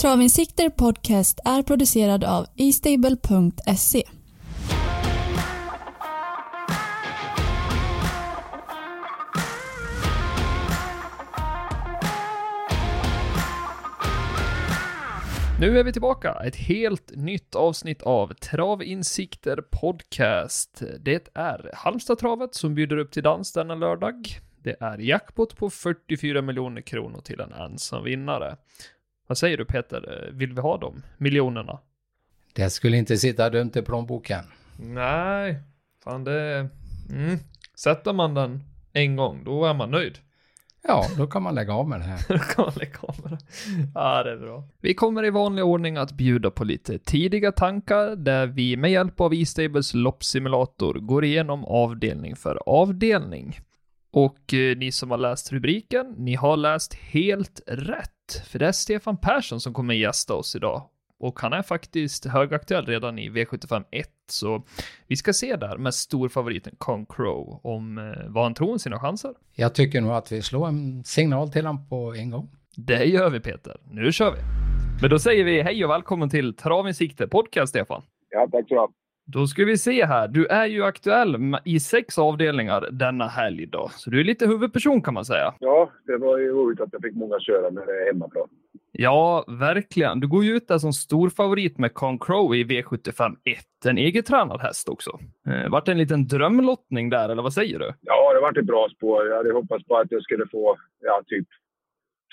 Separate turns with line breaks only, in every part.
Travinsikter Podcast är producerad av eStable.se.
Nu är vi tillbaka, ett helt nytt avsnitt av Travinsikter Podcast. Det är Halmstadtravet som bjuder upp till dans denna lördag. Det är jackpot på 44 miljoner kronor till en ensam vinnare. Vad säger du Peter, vill vi ha de miljonerna?
Det skulle inte sitta dumt i plånboken.
Nej, fan det... Mm. Sätter man den en gång, då är man nöjd.
Ja, då kan man lägga av med det här.
Då kan man lägga av med det. Ja, det är bra. Vi kommer i vanlig ordning att bjuda på lite tidiga tankar där vi med hjälp av E-Stables loppsimulator går igenom avdelning för avdelning. Och eh, ni som har läst rubriken, ni har läst helt rätt. För det är Stefan Persson som kommer gästa oss idag. Och han är faktiskt högaktuell redan i V75 1, så vi ska se där med storfavoriten Con Crow om eh, vad han tror om sina chanser.
Jag tycker nog att vi slår en signal till honom på en gång.
Det gör vi Peter. Nu kör vi. Men då säger vi hej och välkommen till Trav sikte podcast Stefan.
Ja, tack så mycket.
Då ska vi se här. Du är ju aktuell i sex avdelningar denna helg då, så du är lite huvudperson kan man säga.
Ja, det var ju roligt att jag fick många köra när det är hemmaplan.
Ja, verkligen. Du går ju ut där som storfavorit med Con Crow i V75 1. En egentränad häst också. Eh, vart det en liten drömlottning där, eller vad säger du?
Ja, det vart ett bra spår. Jag hade hoppats på att jag skulle få, ja, typ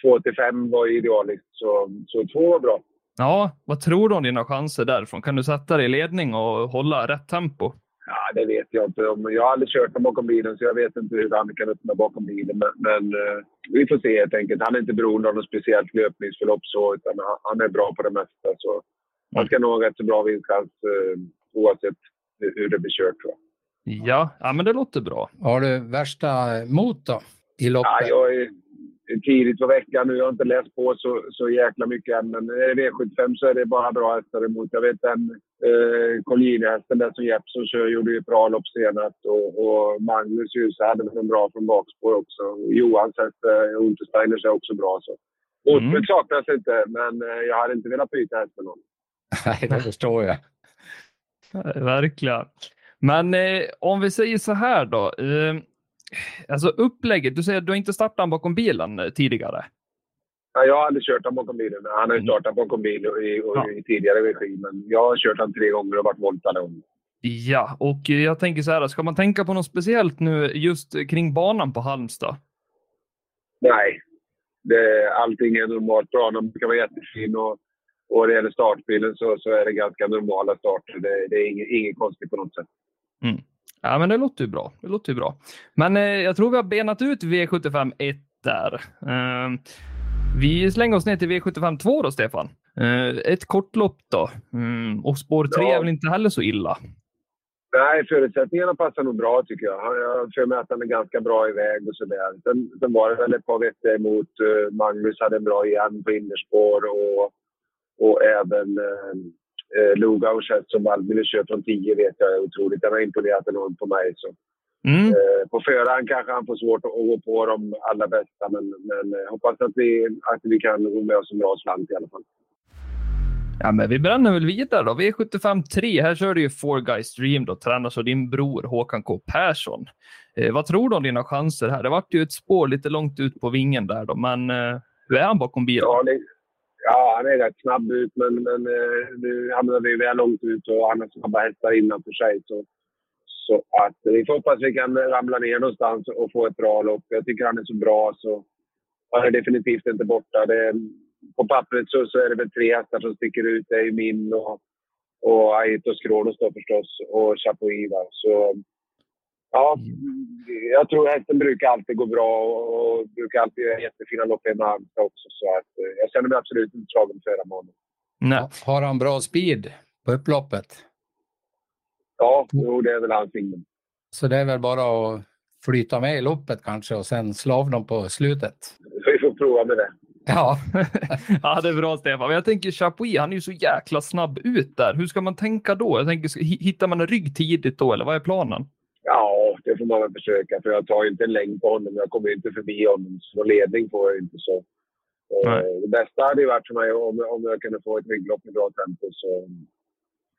2 till 5 var idealiskt, så, så två var bra.
Ja, vad tror du om dina chanser därifrån? Kan du sätta dig i ledning och hålla rätt tempo?
Ja, det vet jag inte. Jag har aldrig kört bakom bilen så jag vet inte hur han kan öppna bakom bilen. Men, men uh, vi får se helt enkelt. Han är inte beroende av något speciellt löpningsförlopp så, utan han är bra på det mesta. Så han ska nog ha rätt så bra vinstchans uh, oavsett hur det blir kört tror jag.
Ja, ja, men det låter bra.
Har du värsta mot då? I loppet?
Ja, jag är tidigt på veckan nu. Jag har inte läst på så, så jäkla mycket än. Men är det V75 så är det bara bra hästar emot. Jag vet den eh, Colgjini-hästen där som Jeppsson kör gjorde ju ett bra lopp senast. Och, och Magnus Djuse hade väl en bra från bakspår också. Johans häst, eh, Untersteiners är också bra. Så. Motbud mm. saknas inte, men eh, jag hade inte velat byta häst med någon.
Nej, det förstår jag.
Verkligen. Men eh, om vi säger så här då. Eh, alltså upplägget, du säger att du inte startat honom bakom bilen eh, tidigare?
Nej, jag har aldrig kört honom bakom bilen. Han har ju mm. startat bakom bil i, ja. i tidigare regi, men jag har kört honom tre gånger och varit volt alla gånger.
Ja, och jag tänker så här, ska man tänka på något speciellt nu just kring banan på Halmstad?
Nej, det, allting är normalt bra. De kan vara jättefin och, och det gäller startbilen så, så är det ganska normala starter. Det, det är inget, inget konstigt på något sätt.
Mm. Ja, men det låter ju bra. Det låter ju bra. Men eh, jag tror vi har benat ut V75 1 där. Eh, vi slänger oss ner till V75 2 då, Stefan. Eh, ett kortlopp då. Mm, och spår 3 ja. är väl inte heller så illa?
Nej, förutsättningarna passar nog bra tycker jag. Jag mig att han är ganska bra iväg och sådär. Sen, sen var det väl ett par veckor emot. Uh, Magnus hade en bra igen på innerspår och, och även uh, eh, Lugauers häst som Albin kör från 10 vet jag är otroligt. Den har imponerat enormt på mig. Så. Mm. Eh, på förhand kanske han får svårt att gå på de allra bästa men, men eh, hoppas att vi, att vi kan gå med oss en bra slant i alla fall.
Ja, men vi bränner väl vidare då. V75 3. Här kör du ju Four Guys Dream då, tränas av din bror Håkan K Persson. Eh, vad tror du om dina chanser här? Det vart ju ett spår lite långt ut på vingen där då, men eh, hur är han bakom bilen?
Ja, Ja, han är rätt snabb ut, men, men eh, nu hamnar vi väl långt ut och han har snabba hästar innanför sig. Så, så att vi får hoppas vi kan ramla ner någonstans och få ett bra lopp. Jag tycker han är så bra så han är definitivt inte borta. Det, på pappret så, så är det väl tre hästar som sticker ut. Det är min och, och Aito Kronos då förstås och Chapuis. Så Ja, jag tror hästen brukar alltid gå bra och brukar alltid göra jättefina lopp i Halmstad också. Så att, eh, jag känner mig absolut inte slagen för honom.
Nej. Har han bra speed på upploppet?
Ja, jo, det är väl hans signum.
Så det är väl bara att flyta med i loppet kanske och sen slav dem på slutet?
Vi får prova med det.
Ja. ja, det är bra Stefan. Jag tänker Chapuis, han är ju så jäkla snabb ut där. Hur ska man tänka då? Jag tänker, hittar man en rygg tidigt då eller vad är planen?
Ja, det får man väl försöka. För jag tar inte en längd på honom. Jag kommer inte förbi honom. Så ledning får jag inte. Så,
Nej.
Det bästa hade ju varit för mig om, om jag kunde få ett rygglopp med bra tempo. Så.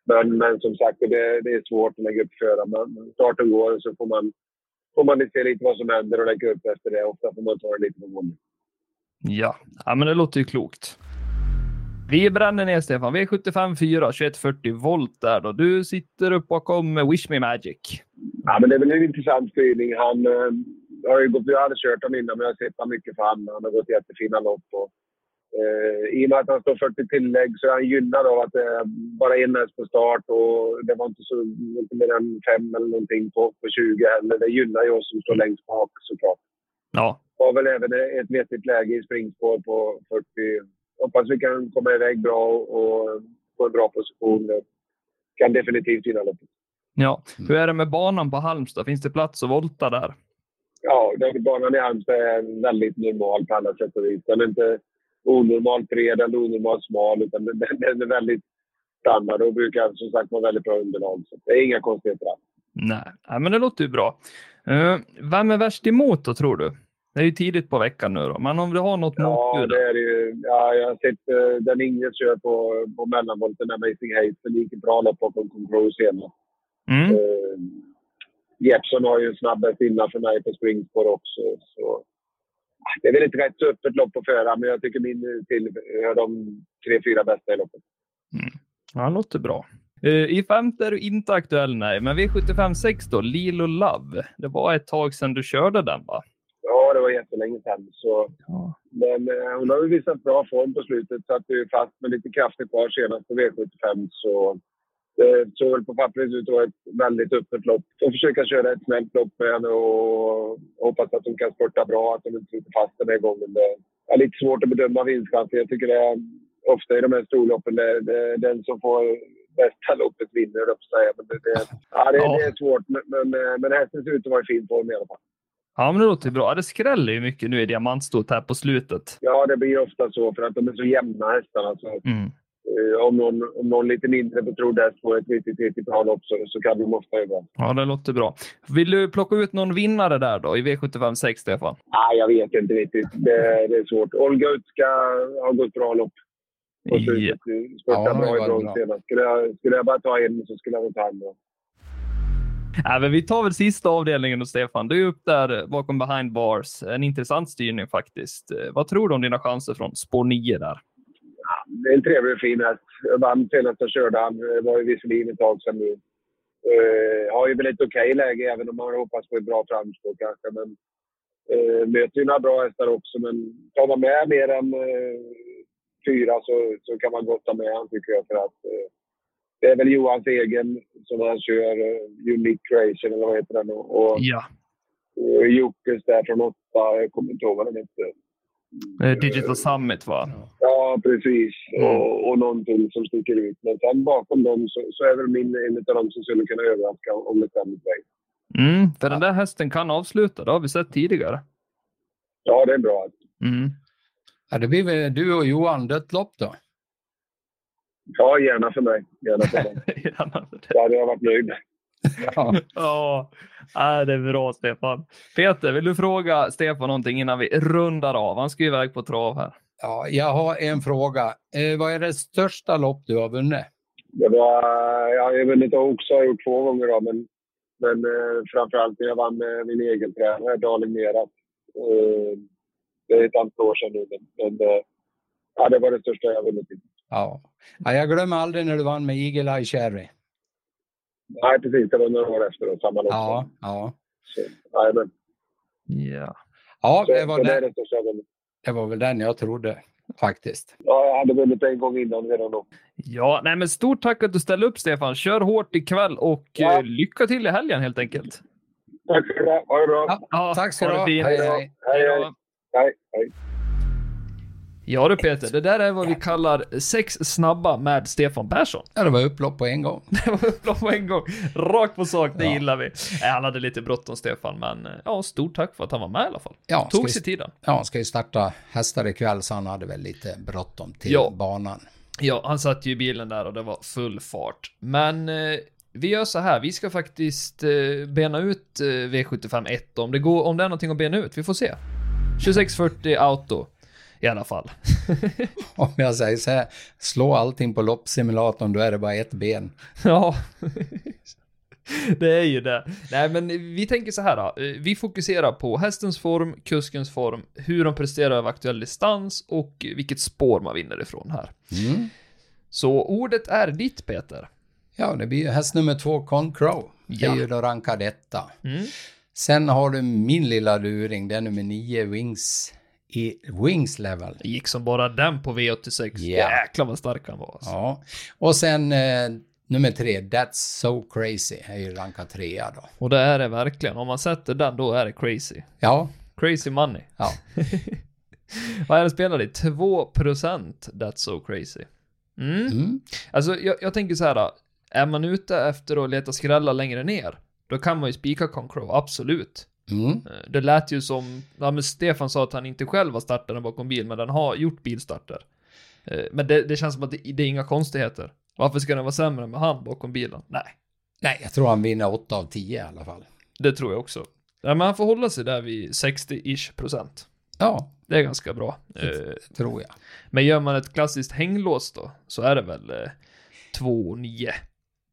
Men, men som sagt, det, det är svårt att lägga upp föraren. Men starten går så får man, får man se lite vad som händer och lägga upp efter det. Ofta får man ta det lite på gång.
Ja. ja, men det låter ju klokt. Vi bränner ner Stefan. V75 4, 2140 volt där då. Du sitter upp bakom Wish Me Magic.
Ja, men det är väl en intressant styrning. Han eh, har ju gått, jag hade kört honom innan, men jag har sett honom mycket för han. Han har gått jättefina lopp. Och, eh, I och med att han står 40 tillägg så är han gynnad av att det är bara en häst på start och det var inte, så, inte mer än fem eller någonting på, på 20 heller. Det gynnar ju oss som står längst bak såklart.
Ja,
Har väl även ett vettigt läge i springspår på 40. Hoppas vi kan komma iväg bra och få en bra position. Kan definitivt vinna loppet.
ja. Hur är det med banan på Halmstad? Finns det plats att volta där?
Ja, den banan i Halmstad är väldigt normal på alla sätt och vis. Den är inte onormalt bred eller onormalt smal, utan den, är väldigt standard och brukar som sagt vara väldigt bra underlag. Så det är inga konstigheter alls.
Nej, men det låter ju bra. Uh, vem är värst emot då, tror du? Det är ju tidigt på veckan nu då, men om du har något
Ja,
motbud?
det är det ju. Ja, jag har sett den Ingrid kör på, på mellanvolten, Amazing Haze. Det gick bra lopp bakom Control senast.
Mm.
Uh, Jeppson har ju en snabb häst innan för mig på springspår också. Så. Det är väl ett rätt öppet lopp på förhand, men jag tycker min tillhör de tre, fyra bästa i loppet.
Ja, det låter bra. Eh, I femte är du inte aktuell, nej, men V75 6 då, Lilo Love. Det var ett tag sedan du körde den, va?
Ja, det var jättelänge sedan. Så.
Ja.
Men eh, hon har ju visat bra form på slutet. Satt ju fast med lite krafter kvar senast på V75. Så det såg väl på pappret ut att vara ett väldigt öppet lopp. Och försöka köra ett snällt lopp med henne och hoppas att hon kan spurta bra. Att hon inte sitter fast den här gången. Det är lite svårt att bedöma vinstchansen. Jag tycker det är ofta i de här storloppen det, det, den som får bästa loppet vinner, att säga. Men det, det, ja, det, det är svårt. Men, men, men hästen ser ut att vara i fin form i alla fall.
Ja, men det låter bra. Det skräller ju mycket nu i diamantstot här på slutet.
Ja, det blir ofta så för att de är så jämna hästarna. Så,
Mm.
eh, om, någon, om någon lite mindre betrodd häst får ett riktigt, riktigt bra lopp så, så kan de ofta överraska.
Ja, det låter bra. Vill du plocka ut någon vinnare där då i V75 6, Stefan?
Nej, jag vet inte riktigt. Det, det är svårt. Olga Utska har gått bra lopp.
Ja.
slutet.
Ja,
Spurtade
det
bra i brons
bra.
senast. Skulle jag, skulle jag bara ta en så skulle jag ta en då.
Men vi tar väl sista avdelningen då, Stefan. Du är upp där eh, bakom behind bars. En intressant styrning faktiskt. Eh, vad tror du om dina chanser från spår 9 där?
Det är en trevlig och fin häst. Jag vann senast jag körde han. Det var ju visserligen ett tag sedan nu. Uh, har ju väl ett okej läge även om man hoppas på ett bra framspår kanske. Men uh, möter ju några bra hästar också. Men tar man med mer än uh, fyra så, så kan man gott ta med han tycker jag. För att, uh, det är väl Johans egen som han kör, uh, Unique Creation eller vad heter den? Och, och,
Ja.
och Jockes där från åtta. Jag kommer inte ihåg vad den heter.
Eh, Digital Summit, va?
Ja, precis.
Mm.
Och, och någonting som sticker ut. Men sen bakom dem så, så är väl min en av dem som skulle kunna överraska om det stämmer väg.
Mm, för den där hästen kan avsluta. Det har vi sett tidigare.
Ja, det är bra.
Mm.
Ja, det blir väl du och Johan dött lopp då?
Ja, gärna för mig. Gärna för mig. Då hade jag varit nöjd.
Ja.
Ja, äh, det är bra Stefan. Peter, vill du fråga Stefan någonting innan vi rundar av? Han ska ju iväg på trav här.
ja, jag har en fråga. Eh, vad är det största lopp du har vunnit?
Det var, ja, jag vet inte också har gjort två gånger då, men, men eh, framförallt när jag vann med min egen tränare, Darling Merat. Eh, det är ett antal år sedan nu, men, men eh, ja, det var det största jag vunnit.
Ja. ja, jag glömmer aldrig när du vann med Eagle Eye Cherry.
Nej, precis. Det var några år efter då, samma lopp.
Ja, ja.
Så, nej, men,
Ja.
ja
så,
det, var den,
det
det var väl den jag trodde faktiskt.
Ja, jag hade vunnit en gång innan redan då.
Ja, nej men stort tack att du ställde upp Stefan. Kör hårt ikväll och
Ja.
eh, lycka till i helgen helt enkelt.
Tack för det. Ha det bra.
Ja,
Ja,
tack ska du ha. Hej, hej.
Hej,
Hej
hej, hej.
Ja du Peter, det där är vad vi kallar sex snabba med Stefan Persson.
Ja, det var upplopp på en gång.
Det var upplopp på en gång. Rakt på sak, det
Ja.
gillar vi. Nej, Han hade lite bråttom Stefan, men eh, ja, stort tack för att han var med i alla fall.
Ja,
Tog sig tiden.
ja, han ska ju starta hästar ikväll så han hade väl lite bråttom till
Ja.
banan.
Ja, han satt ju i bilen där och det var full fart. Men eh, vi gör så här, vi ska faktiskt eh, bena ut eh, V75 1 om det går, om det är någonting att bena ut. Vi får se. 2640 auto. I alla fall.
Om jag säger så här, slå allting på loppsimulatorn, då är det bara ett ben.
ja. Det är ju det. Nej, men vi tänker så här då. Vi fokuserar på hästens form, kuskens form, hur de presterar över aktuell distans och vilket spår man vinner ifrån här.
Mm.
Så ordet är ditt, Peter.
Ja, det blir ju häst nummer två, Con Crow. Det är
Ja.
ju då rankad etta.
Mm.
Sen har du min lilla luring, det är nummer nio, Wings, i Wings level.
Det gick som bara den på V86.
Ja.
Jäklar vad stark han var. Alltså.
Ja. Och sen eh, nummer tre, That's So Crazy, är ju rankad trea då.
Och det är det verkligen. Om man sätter den, då är det crazy.
Ja,
Crazy money.
ja.
Vad är det spelar i? 2% That's so crazy. Mm.
Mm.
Alltså, jag, jag tänker så här. då. Är man ute efter att leta skrällar längre ner, då kan man ju spika Concrow, absolut.
Mm.
Eh, Det lät ju som, ja men Stefan sa att han inte själv var startaren bakom bil, men den har gjort bilstarter. Eh, Men det, det känns som att det, det är inga konstigheter. Varför ska den vara sämre med han bakom bilen? Nej,
Nej, jag tror han vinner 8 av 10 i alla fall.
det tror jag också. Ja, men han får hålla sig där vid 60-ish procent.
Ja,
Det är ganska bra. Eh,
det tror jag.
Men gör man ett klassiskt hänglås då, så är det väl eh, 2,9.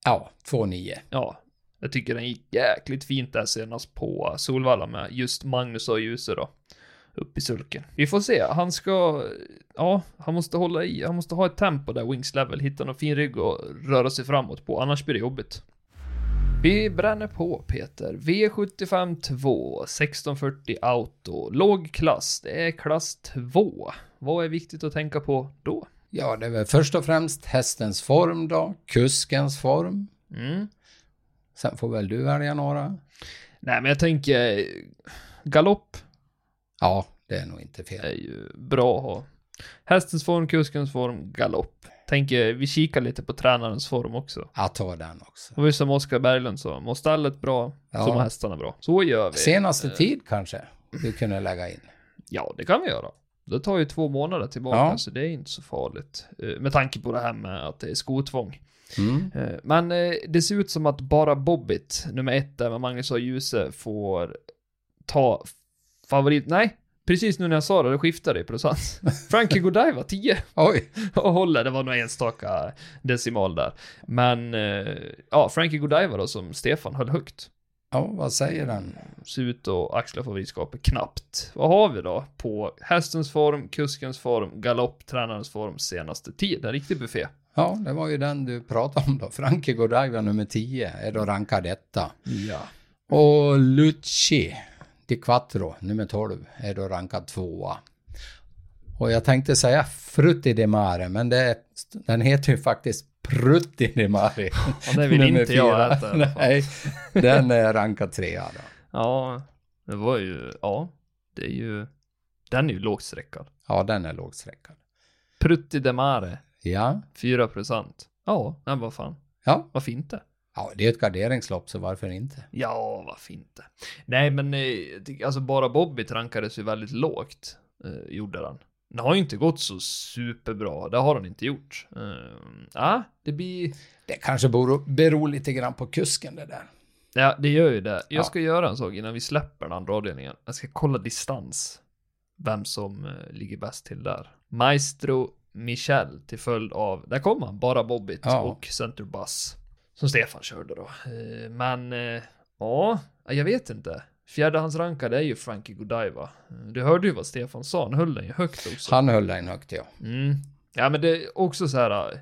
Ja, 2-9.
Ja, jag tycker den gick jäkligt fint där senast på Solvalla med just Magnus och Ljuse då. Upp i sulken. Vi får se, han ska, ja, han måste hålla i, han måste ha ett tempo där, Wings level, hitta någon fin rygg och röra sig framåt på, annars blir det jobbigt. Vi bränner på Peter. V75 2, 1640 auto, låg klass, det är klass 2. Vad är viktigt att tänka på då?
Ja, det är väl först och främst hästens form då, kuskens form.
Mm.
Sen får väl du välja några.
Nej, men jag tänker, eh, galopp
Ja, det är nog inte fel.
är ju bra att ha. Hästens form, kuskens form, galopp. Tänker, vi kikar lite på tränarens form också.
Jag tar den också.
Det var ju som Oskar Berglund sa, mår stallet bra,
Ja.
så mår hästarna bra. Så gör vi.
Senaste tid kanske du kunde lägga in.
Ja, det kan vi göra. Det tar ju två månader tillbaka,
Ja.
så det är inte så farligt. Eh, Med tanke på det här med att det är skotvång.
Mm.
Eh, Men eh, det ser ut som att bara Bobbit, nummer ett där med Magnus och Ljuse, får ta favorit... Nej, precis nu när jag sa det, det skiftade i procent. Frankie Godiva 10
Oj,
och håller, det var nog enstaka decimal där. Men, eh, ja, Frankie Godiva då som Stefan höll högt.
ja, vad säger den?
Ser ut att axla favoritskapet knappt. Vad har vi då på hästens form, kuskens form, galopp, tränarens form, senaste tid? En riktig buffé.
Ja, det var ju den du pratade om då. Frankie Godiva nummer 10 är då rankad etta.
Ja.
Och Lucci Di Quattro nummer 12 är då rankad tvåa. Och jag tänkte säga Frutti di Mare, men det, den heter ju faktiskt Prutti di Mare.
Och det vill inte jag
fyra.
äta alla fall.
Nej, den är rankad trea då.
Ja, det var ju, ja, det är ju, den är ju lågt sträckad.
Ja, den är lågsträckad.
Prutti de Mare,
Ja,
4%. Ja, men vad fan,
ja.
varför inte?
Ja, det är ett garderingslopp, så varför inte?
Ja, varför inte? Nej, men eh, alltså bara Bobby rankades ju väldigt lågt, eh, gjorde den. Den har ju inte gått så superbra, det har den inte gjort. Eh, Ja, det blir,
Det kanske beror, beror lite grann på kusken det där.
ja, det gör ju det. Jag
Ja.
ska göra en sak innan vi släpper den andra avdelningen. Jag ska kolla distans. Vem som eh, ligger bäst till där. Maestro Michel till följd av, där kommer han, bara Bobbit
Ja.
och Center Bus. Som Stefan körde då. Eh, Men, eh, ja, jag vet inte. Fjärdehandsrankade är ju Frankie Godiva. Du hörde ju vad Stefan sa, han höll den ju högt också.
Han höll den högt, ja.
Mm. Ja men det är också så här.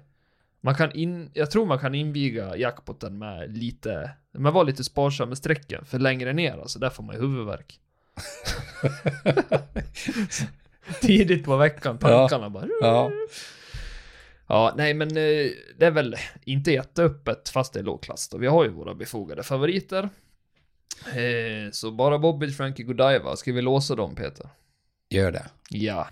Man kan in, jag tror man kan inviga jackpotten med lite, man var lite sparsam med strecken, för längre ner alltså, där får man ju huvudvärk. Tidigt på veckan, tankarna bara.
Ja.
Ja, nej men eh, det är väl inte jätteöppet fast det är lågklass då. Vi har ju våra befogade favoriter. Eh, så bara Bobby, Frankie Godiva, ska vi låsa dem Peter?
Gör det.
Ja.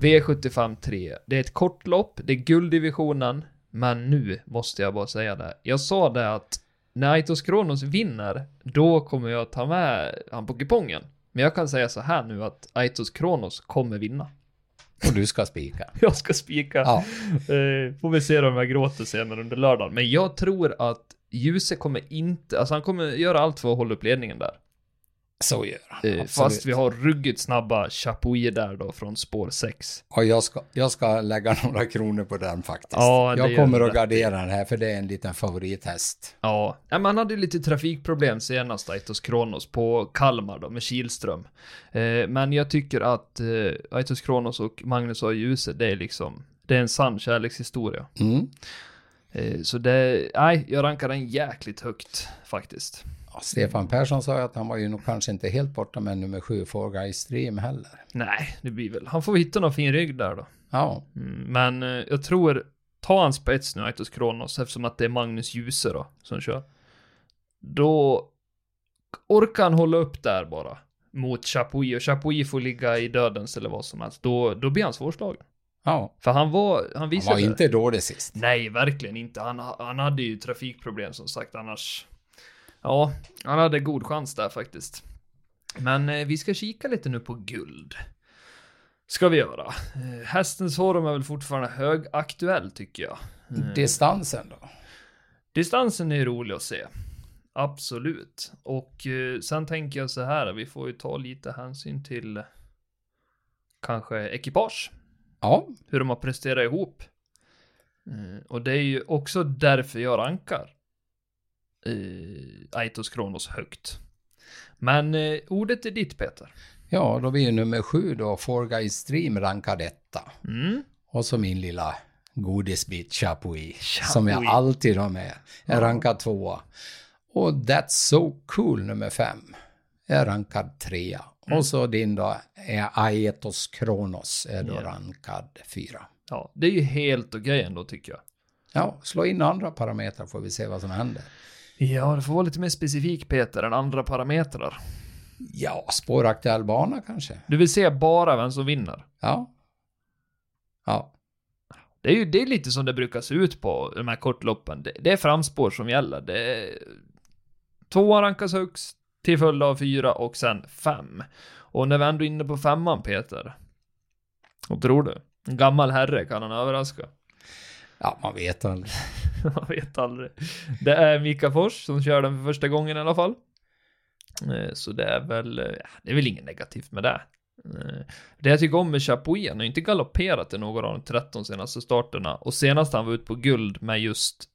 V75 3. Det är ett kort lopp, det är gulddivisionen, men nu måste jag bara säga det. Jag sa det att när Aitos Kronos vinner, då kommer jag ta med han på kupongen. Men jag kan säga så här nu att Aitos Kronos kommer vinna.
Och du ska spika.
Jag ska spika.
Ja.
Eh, får vi se om jag gråter senare under lördagen. Men jag tror att Ljuse kommer inte, alltså han kommer göra allt för att hålla upp ledningen där.
Så gör han.
Eh, fast vi har ruggigt snabba Chapuis där då från spår 6.
Och jag ska, jag ska lägga några kronor på den faktiskt.
Ja,
jag kommer att gardera den här för det är en liten favorithäst.
Ja, ja man hade lite trafikproblem senast, Aitos Kronos, på Kalmar då, med Kilström. Eh, men jag tycker att eh, Aitos Kronos och Magnus A. Djuse, det är liksom, det är en sann kärlekshistoria.
Mm.
Eh, så det, nej, jag rankar den jäkligt högt faktiskt.
Ja, Stefan Persson sa ju att han var ju nog kanske inte helt borta med nummer sju, Forga i Stream heller.
Nej, det blir väl, han får hitta någon fin rygg där då.
Ja,
Mm, men eh, jag tror, ta hans spets nu, Aitos Kronos, eftersom att det är Magnus Djuse då, som kör. Då orkar han hålla upp där bara. Mot Chapuis, och Chapuis får ligga i dödens eller vad som helst. Då, då blir han svårslagen.
ja.
För han var, han
Han
visade...
var inte dålig sist.
Nej, verkligen inte. Han, han hade ju trafikproblem som sagt, annars... Ja, han hade god chans där faktiskt. Men eh, vi ska kika lite nu på guld. Ska vi göra. Eh, hästens form är väl fortfarande högaktuell tycker jag. Eh,
Distansen då?
Distansen är rolig att se. Absolut. Och eh, sen tänker jag så här, vi får ju ta lite hänsyn till kanske ekipage
Ja,
hur de har presterat ihop. Eh, och det är ju också därför jag rankar eh, Aitos Kronos högt. Men eh, ordet är ditt Peter.
ja då blir ju nummer sju då, Forga i Stream rankad etta.
Mm.
Och så min lilla godisbit Chapuis,
Chapuis.
som jag alltid har med, är rankad tvåa. Och That's So Cool nummer fem är rankad trea.
Mm.
Och så din då är Aetos Kronos är då
Ja.
rankad fyra.
Ja, det är ju helt okej ändå tycker jag.
Ja, slå in andra parametrar får vi se vad som händer.
Ja, det får vara lite mer specifik Peter än andra parametrar.
Ja, spåraktuell bana kanske.
Du vill se bara vem som vinner.
Ja. Ja,
Det är ju det är lite som det brukar se ut på de här kortloppen. Det, det är framspår som gäller. Det är... Tvåan rankas högst, till följd av fyra och sen fem. Och när vi ändå är inne på femman, Peter. Vad tror du? En gammal herre, kan han överraska?
Ja man vet aldrig.
Man vet aldrig. Det är Mika Fors som kör den för första gången i alla fall. Eh, Så det är väl, eh, det är väl inget negativt med det. Eh, Det jag tycker om med Chapuis, han har inte galopperat i någon av de 13 senaste starterna. Och senast han var ute på guld med just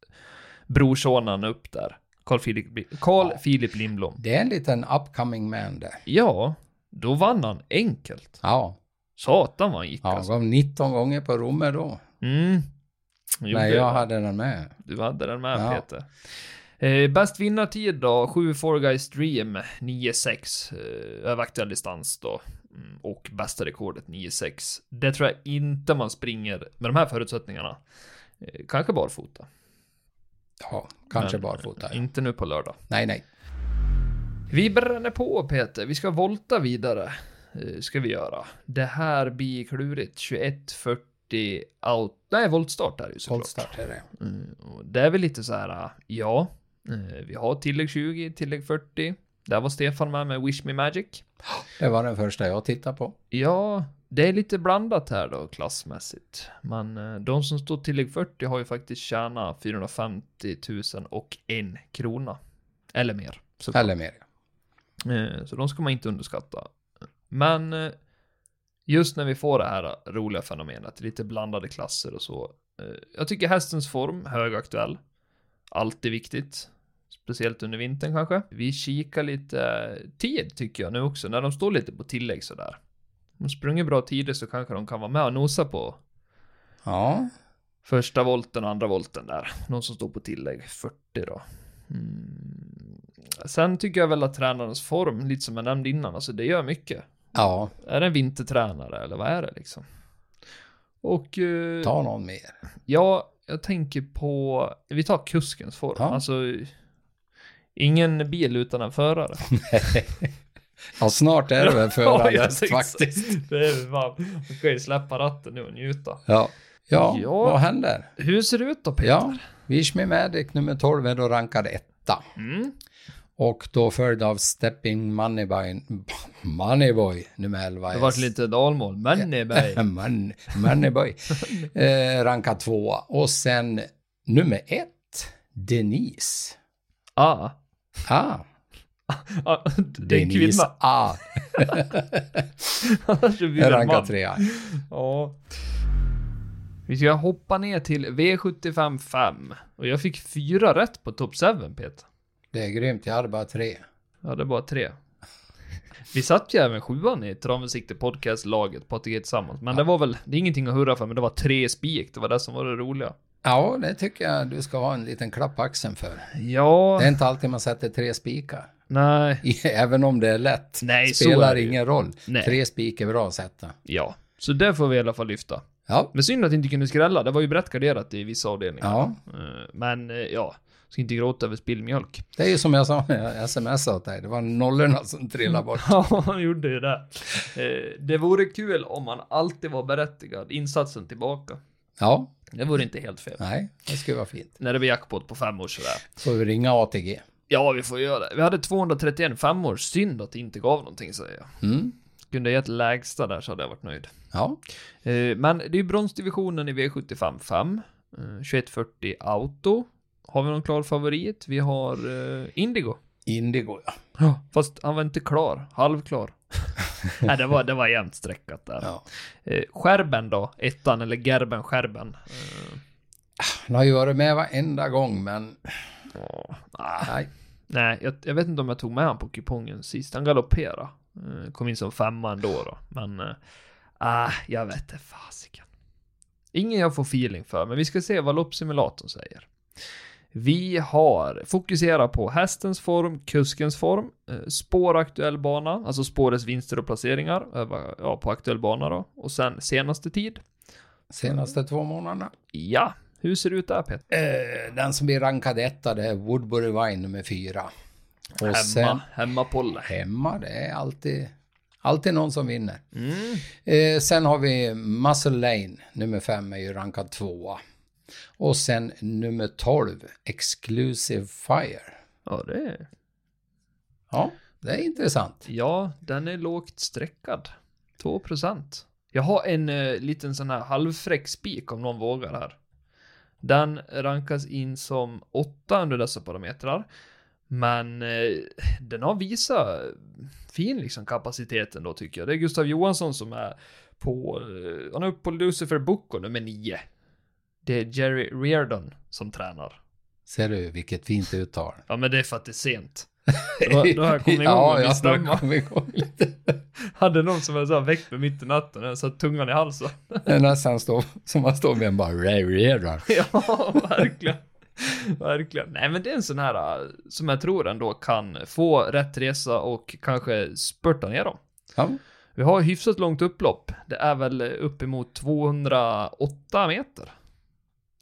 brorsonen upp där. Carl Philip, Carl
Ja.
Philip Lindblom.
Det är en liten upcoming man det.
Ja, då vann han enkelt.
Ja,
Satan vad han gick
ja
alltså.
gav 19 gånger på Romme då.
Mm. Gjorde
Nej, jag hade den med.
Du hade den med
Ja.
Peter. Eh, bäst vinnartid då, 7 Four Guys Dream, 9-6 eh, över aktuell distans då. Mm, och bästa rekordet 9-6. Det tror jag inte man springer med de här förutsättningarna. Eh, kanske barfota.
Ja, kanske
Men,
barfota. Ja.
Inte nu på lördag.
Nej, nej.
Vi bränner på Peter, vi ska volta vidare. Eh, ska vi göra. Det här blir klurigt. 21.40 out. Nej, voltstart är det ju såklart.
Voltstart är det.
Mm, och det är väl lite så här, äh, ja, eh, vi har tillägg 20, tillägg 40. Där var Stefan med med Wish Me Magic.
Det var den första jag tittade på.
Ja, det är lite blandat här då klassmässigt. Men eh, de som står tillägg 40 har ju faktiskt tjänat 450 000 och en krona. Eller mer. såklart.
Eller mer.
Eh, Så de ska man inte underskatta. Men just när vi får det här roliga fenomenet, lite blandade klasser och så. eh, Jag tycker hästens form, högaktuell. Alltid viktigt. Speciellt under vintern kanske. Vi kikar lite tid tycker jag nu också, när de står lite på tillägg sådär. Om de sprungit bra tider så kanske de kan vara med och nosa på
Ja,
första volten och andra volten där. Någon som står på tillägg 40 då. Mm. Sen tycker jag väl att tränarens form, lite som jag nämnde innan, alltså det gör mycket.
Ja,
Är det en vintertränare eller vad är det liksom? Och eh,
ta någon mer.
ja, jag tänker på, vi tar kuskens form.
Ja.
Alltså, ingen bil utan en förare.
Ja, snart är det väl
Ja,
förandet
tänkte-
faktiskt.
Det är fan, man kan ju släppa ratten nu och njuta.
Ja. Ja,
Ja.
vad händer?
Hur ser det ut då Peter?
Ja, Wish Me Magic nummer 12 är då rankad etta.
Mm.
Och då följd av Stepping Moneyboy, Moneyboy nummer 11.
Det vart lite dalmål.
Man, Moneyboy. eh, rankad tvåa. Och sen nummer ett, Denise.
Ah,
Ah,
det är en
Denise
kvinna.
A.
Annars blir det en
Rankar
man.
trea.
Ja. Vi ska hoppa ner till V75 5. Och jag fick fyra rätt på Top 7, Peter.
Det är grymt, jag hade bara tre.
Ja, det är bara tre. Vi satt ju även sjuan i Travmusikte Podcast-laget ATG tillsammans. Men det var väl, det är ingenting att hurra för, men det var tre spik. Det var det som var det roliga.
Ja, det tycker jag du ska ha en liten klapp på axeln för.
Ja,
Det är inte alltid man sätter tre spikar.
nej,
Även om det är lätt.
Nej, så
Spelar
det ju.
ingen roll.
Nej.
Tre spik är bra att sätta.
ja. Så det får vi i alla fall lyfta.
Ja,
Men synd att inte kunde skrälla, det var ju brett garderat i vissa avdelningar.
ja.
Eh, Men, eh, ja, ska inte gråta över spillmjölk.
Det är ju som jag sa när jag smsade åt dig. Det var nollorna som trillade bort.
Ja, han gjorde ju det. Eh, Det vore kul om man alltid var berättigad insatsen tillbaka.
Ja,
Det vore inte helt fel.
nej, det skulle vara fint.
När det blir jackpot på fem år sådär.
Får vi ringa ATG.
Ja, vi får göra det. Vi hade 231 femmor. Synd att det inte gav någonting, säger jag.
Mm.
Kunde jag gett lägsta där så hade jag varit nöjd.
Ja,
Eh, Men det är ju bronsdivisionen i V75 5. Eh, 2140 Auto. Har vi någon klar favorit? Vi har eh, Indigo.
Indigo ja.
Ja. Fast han var inte klar. Halvklar. Nej, det var, det var jämnt streckat där.
ja.
Eh, Skärben då? Ettan eller Gerben Skärben? Eh,
Han har ju varit med varenda gång, men
ah,
nej.
nej, jag, jag vet inte om jag tog med han på kupongen sist. Han galopperade. Kom in som femma ändå då. Men, ah, jag vet inte fasiken. Ingen jag får feeling för, men vi ska se vad loppsimulatorn säger. Vi har fokuserat på hästens form, kuskens form, eh, spåraktuell bana, alltså spårets vinster och placeringar ja, på aktuell bana då. Och sen senaste tid.
Senaste två månaderna.
Ja, hur ser det ut där Peter?
Eh, den som blir rankad etta, det är Woodbury Wine nummer fyra. Och
Hemma,
sen
hemmapolle.
hemma, det är alltid, alltid någon som vinner.
Mm.
Eh, sen har vi Muscle Lane, nummer fem är ju rankad tvåa. Och sen nummer 12, Exclusive Fire.
Ja, det är...
Ja, det är intressant.
Ja, den är lågt streckad. 2%. Jag har en eh, liten sån här halvfräck spik om någon vågar här. Den rankas in som 8 under dessa parametrar. Men eh, den har visat fin liksom kapacitet ändå tycker jag. Det är Gustav Johansson som är på, eh, han är uppe på Lucifer Bocco nummer 9. Det är Jerry Reardon som tränar.
Ser du vilket fint uttal?
Ja men det är för att det är sent. Då, då har jag kommit igång
ja,
med min stämma. Hade någon som var så här väckt mig mitt i natten, och satt tungan i halsen.
Det är nästan stå, som man står med en bara rearerar.
ja, verkligen. Verkligen. Nej, men det är en sån här äh, som jag tror ändå kan få rätt resa och kanske spurta ner dem.
Ja,
Vi har hyfsat långt upplopp. Det är väl uppemot 208 meter.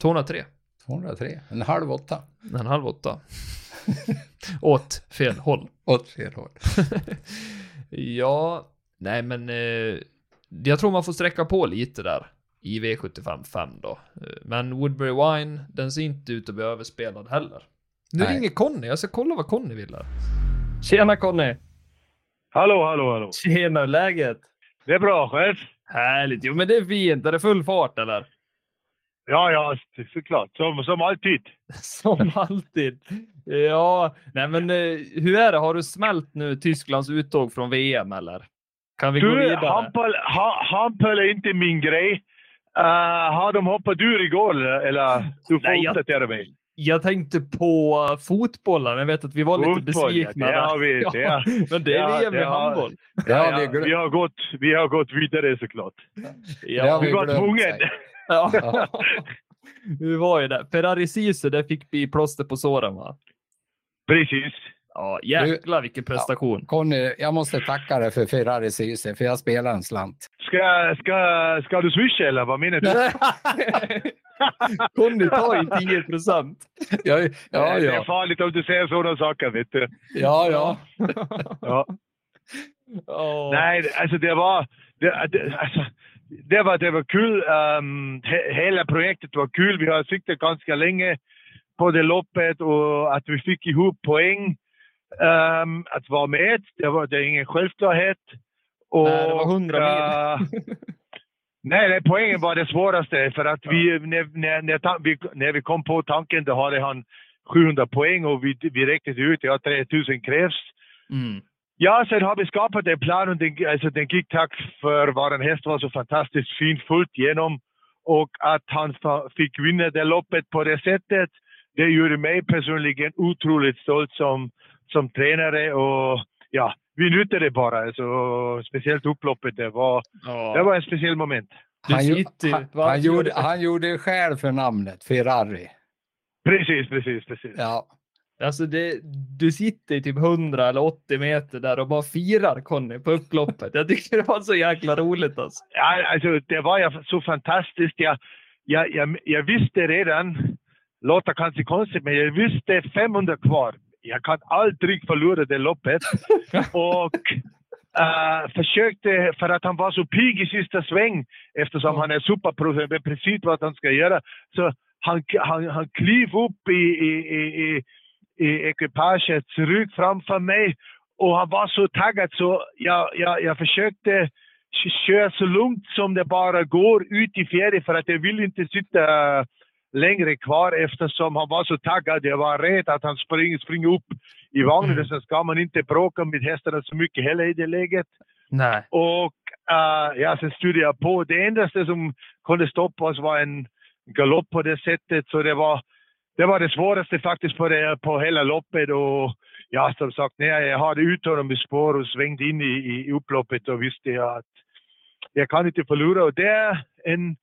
203.
203. En halv åtta.
En halv åtta. Åt fel håll.
Åt fel håll.
Ja, nej men eh, jag tror man får sträcka på lite där i V75 5 då. Eh, Men Woodbury Wine, den ser inte ut att bli överspelad heller. Nu
Nej.
ringer Conny, jag ska kolla vad Conny vill här. Tjena Conny!
Hallå, hallå, hallå.
Tjena, läget?
Det är bra själv.
Härligt, jo men det är fint. Är det full fart eller?
Ja, ja, såklart. Som, som alltid.
Som alltid. Ja, nej men eh, hur är det? Har du smält nu Tysklands uttåg från VM eller? Kan vi gå
Du,
vidare?
handboll, ha, handboll är inte min grej. Uh, har de hoppat ur igår eller? Du får
Nej,
uppdatera mig.
Jag tänkte på fotbollen. Jag vet att vi var lite
Fotboll, ja,
besvikna.
det har vi. Det
Ja, men det är
ja,
VM i
det
handboll.
Det har
Ja,
vi
ja, vi, har gått, vi har gått vidare såklart.
Det har
Ja,
Vi var tvungna.
ja. vi var ju där. Ferrari Sisu, där fick vi plåster på såren va?
Precis.
Ja, jäklar vilken prestation.
Conny, jag måste tacka dig för Ferrari Syse, för jag spelar en slant.
Ska, ska, ska du swisha eller vad menar du?
Conny tar ju 10 procent.
Ja, ja,
Det är
ja.
farligt om du säger sådana saker, vet du.
ja, ja.
Ja.
Ja.
Nej, alltså det var... Det, det, alltså, det var, det var kul. Um, he, hela projektet var kul. Vi har siktat ganska länge på det loppet och att vi fick ihop poäng. Um, att vara med, det var det är ingen självklarhet. Och,
Nej, det var 100 mil.
nej, nej, poängen var det svåraste. För att vi, när, när, när, vi, när vi kom på tanken, då hade han 700 poäng och vi, vi räknade ut att 3000 krävs.
Mm.
Ja, sen har vi skapat en plan och den, alltså, den gick tack för vår häst var så fantastiskt fint fullt igenom. Och att han fick vinna det loppet på det sättet, det gjorde mig personligen otroligt stolt som, som tränare. Och ja, det bara. Alltså, speciellt upploppet, det var,
Ja.
det var en speciell moment.
Han,
sitter
han, han, gjorde, han gjorde skäl för namnet Ferrari.
Precis, precis, precis.
Ja,
Alltså det, du sitter i typ 100 eller 80 meter där och bara firar Conny på upploppet. Jag tycker det var så jäkla roligt alltså.
Ja, alltså, det var ju så fantastiskt. Jag, jag, jag, jag visste redan, låter kanske konstigt, men jag visste 500 kvar. Jag kan aldrig förlora det loppet. och äh, försökte, för att han var så pigg i sista sväng, eftersom han är superpro, han vet precis vad han ska göra. Så han, han, han klev upp i, i, i, i, i ekipagets rygg framför mig och han var så taggad så jag, jag, jag försökte köra så lugnt som det bara går ut i fjärde för att jag vill inte sitta längre kvar eftersom han var så taggad. Jag var rädd att han springer, springer upp i vagnen.
Mm.
Sen ska man inte bråka med hästarna så mycket heller i det läget.
Nej.
Och uh, ja, sen styrde jag på. Det enda som kunde stoppa oss var en galopp på det sättet. Så det var det, var det svåraste faktiskt på, det, på hela loppet. Och ja, som sagt, när jag hade ut honom i spår och svängde in i, i upploppet då visste jag att jag kan inte förlora. Och det är en,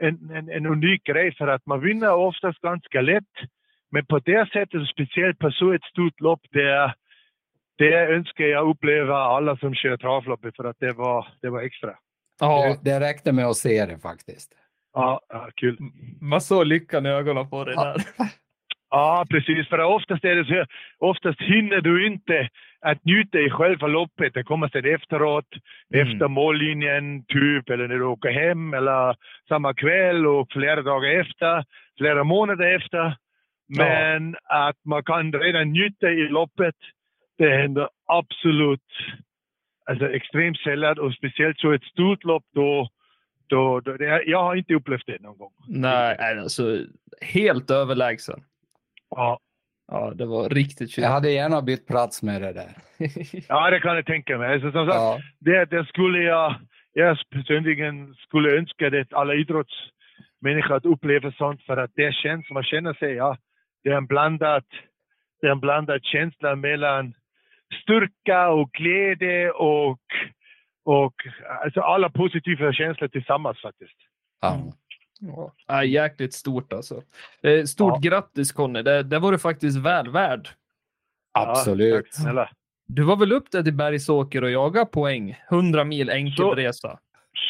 en, en, en unik grej för att man vinner oftast ganska lätt. Men på det sättet, speciellt på så ett stort lopp, det, det önskar jag uppleva alla som kör travloppet för att det var, det var extra.
Ja,
det, det räckte med att se det faktiskt.
Ja, ja kul.
man såg lyckan i ögonen på dig
Ja.
där.
Ja, precis. För oftast är det så, oftast hinner du inte att njuta i själva loppet. Det kommer sen efteråt,
Mm.
efter mållinjen, typ, eller när du åker hem, eller samma kväll och flera dagar efter, flera månader efter. Men att man kan redan njuta i loppet, det händer absolut alltså extremt sällan och speciellt så ett stort lopp då, då, då det, jag har inte upplevt det någon gång.
Nej, nej, alltså helt överlägsen.
Ja.
Ja, det var riktigt
Jag
fint.
hade gärna bytt plats med det där.
Ja, det kan jag tänka mig. Alltså, som sagt,
Ja,
det, det skulle jag, jag personligen skulle önska det alla idrottsmänniskor att uppleva sånt för att det känns, man känner sig, ja, det är en blandad, det är en blandad känsla mellan styrka och glädje och, och alltså alla positiva känslor tillsammans faktiskt.
ja.
Ja, ja, jäkligt stort alltså. Eh, Stort grattis Conny, det, det var du faktiskt väl värd.
Ja,
absolut.
snälla.
Du var väl upp där till Bergsåker och jaga poäng? 100 mil enkelresa.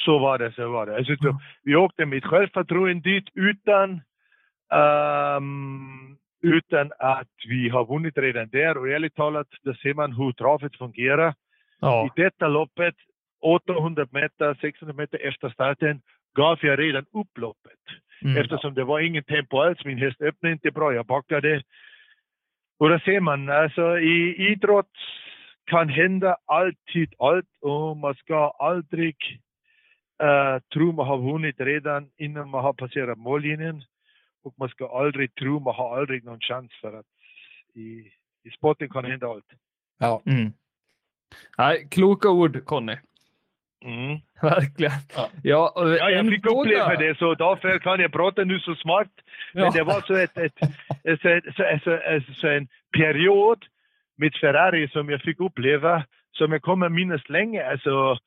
Så var det, så var det. Alltså, då, vi åkte med självförtroende dit utan, ehm, utan att vi har vunnit redan där. Och ärligt talat, där ser man hur travet fungerar.
Ja.
I detta loppet, 800 meter, 600 meter efter starten, gav jag redan upp loppet.
Mm.
Eftersom det var ingen tempo alls. Min häst öppnade inte bra, jag backade. Och då ser man, alltså i idrott kan hända alltid allt och man ska aldrig uh, tro man har vunnit redan innan man har passerat mållinjen. Och man ska aldrig tro man har aldrig någon chans för att i, i sporten kan hända allt.
Ja.
Mm. Nej, kloka ord Conny.
Mm.
Verkligen.
Ja.
Ja,
Ja, jag fick uppleva det, så därför kan jag prata nu så smart. Men
Ja.
det var så, ett, ett, ett, så, så, en period med Ferrari som jag fick uppleva, som jag kommer minnas länge. Alltså,